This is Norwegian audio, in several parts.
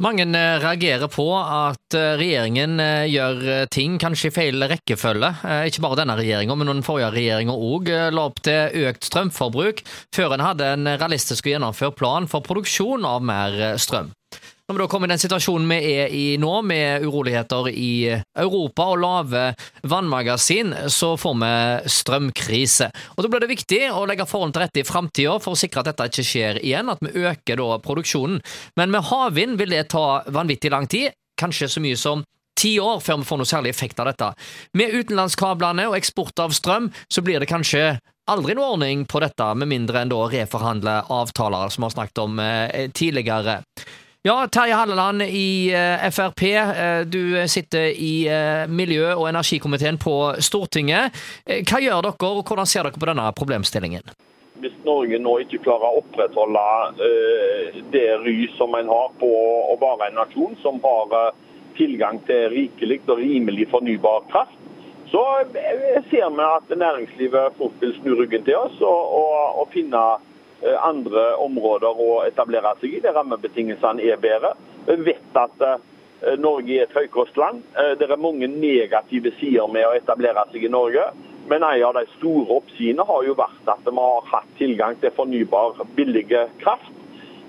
Mange eh, reagerer på at eh, regjeringen eh, gjør ting kanskje i feil rekkefølge. Ikke bare denne regjeringa, men den forrige regjeringa òg la opp til økt strømforbruk, før en hadde en realistisk og gjennomført plan for produksjon av mer strøm. Når vi da kommer i den situasjonen vi er i nå, med uroligheter i Europa og lave vannmagasin, så får vi strømkrise. Og Da blir det viktig å legge forholdene til rette i framtida for å sikre at dette ikke skjer igjen, at vi øker da produksjonen. Men med havvind vil det ta vanvittig lang tid, kanskje så mye som ti år før vi får noe særlig effekt av dette. Med utenlandskablene og eksport av strøm, så blir det kanskje aldri noe ordning på dette, med mindre enn da reforhandle avtaler, som vi har snakket om eh, tidligere. Ja, Terje Halleland i eh, Frp. Eh, du sitter i eh, miljø- og energikomiteen på Stortinget. Hva gjør dere, og hvordan ser dere på denne problemstillingen? Hvis Norge nå ikke klarer å opprettholde det ry som en har på å være en nasjon som har tilgang til rikelig og rimelig fornybar kraft, så ser vi at næringslivet fort vil snu ryggen til oss og, og, og finne andre områder å etablere seg i, der rammebetingelsene er bedre. Vi vet at eh, Norge er et høykostland. Eh, det er mange negative sider med å etablere seg i Norge. Men en av de store oppsidene har jo vært at vi har hatt tilgang til fornybar, billig kraft.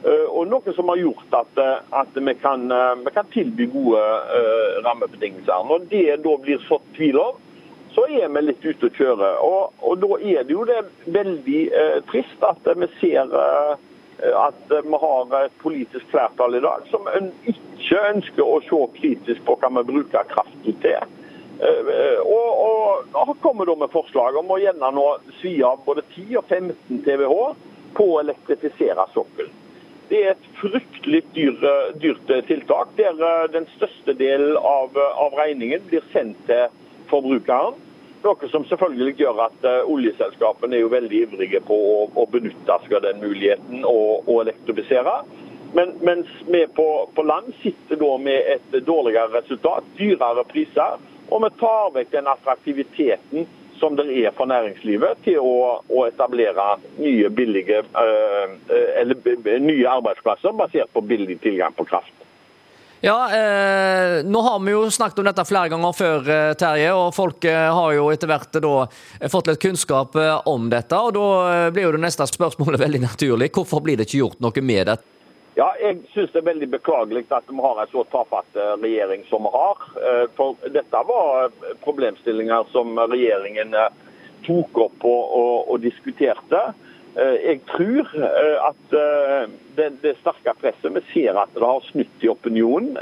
Og noe som har gjort at, at vi, kan, vi, kan, tilby gode rammebetingelser. Når det da blir sådd tvil om, så er vi litt ute å kjøre. Og, og da er det jo det veldig eh, trist at vi ser eh, at vi har et politisk flertall i dag som ikke ønsker å se kritisk på hva vi bruker kraften til. Eh, og, og, og kommer da med forslag om å gjerne nå svi av både 10 og 15 TWh på å elektrifisere sokkelen. Det er et fryktelig dyr, dyrt tiltak, der eh, den største delen av, av regningen blir sendt til forbrukeren. Noe som selvfølgelig gjør at uh, oljeselskapene er jo veldig ivrige på å, å benytte seg av den muligheten og, og elektrifisere. Men, mens vi på, på, land sitter da med et dårligere resultat, dyrere priser. Og vi tar vekk den attraktiviteten som det er for næringslivet til å, å etablere nye, billige, øh, eller, nye arbeidsplasser basert på billig tilgang på kraft. Ja, eh, nå har vi jo snakket om dette flere ganger før, eh, Terje. Og folk eh, har jo etter hvert da eh, fått litt kunnskap om dette. Og da blir jo det neste spørsmålet veldig naturlig. Hvorfor blir det ikke gjort noe med det? Ja, jeg syns det er veldig beklagelig at vi har en så tafatt regjering som vi har. For dette var problemstillinger som regjeringen tok opp og, og, og diskuterte. Eh, jeg tror eh, at eh, det, sterke presset Vi ser at det har snudd i opinionen.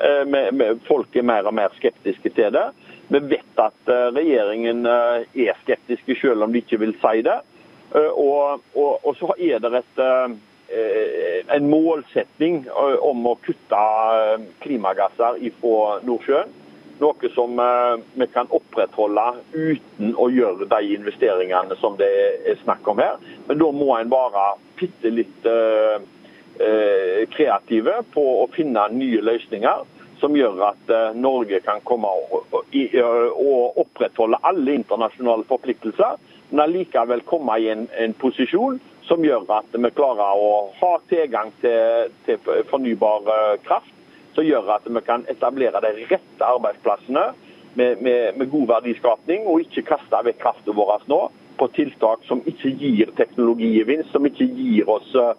Folk er mer og mer skeptiske til det. Vi vet at regjeringen er skeptiske selv om de ikke vil si det. Og, og, og så er det et, en målsetning om å kutte klimagasser fra Nordsjøen. Noe som eh, vi kan opprettholde uten å gjøre de investeringene som det er snakk om her. Men da må en være bitte litt eh, eh, kreative på å finne nye løsninger som gjør at Norge kan komme og opprettholde alle internasjonale forpliktelser, men allikevel komme i en, en posisjon som gjør at vi klarer å ha tilgang til, til fornybar kraft som gjør at vi kan etablere de rette arbeidsplassene med, med, med god verdiskapning, og ikke kaste vekk kraften vår nå på tiltak som ikke gir teknologigevinst, som ikke gir oss uh,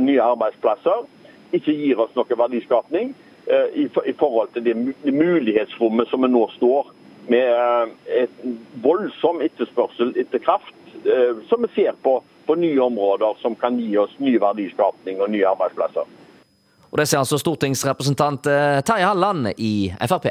nye arbeidsplasser, ikke gir oss noe verdiskapning uh, i, i, forhold til det, mulighetsrommet som vi nå står med uh, et voldsom etterspørsel etter kraft, som vi ser på, på nye områder som kan gi oss ny verdiskapning og nye arbeidsplasser. Og Det sier altså stortingsrepresentant eh, Terje Halland i Frp.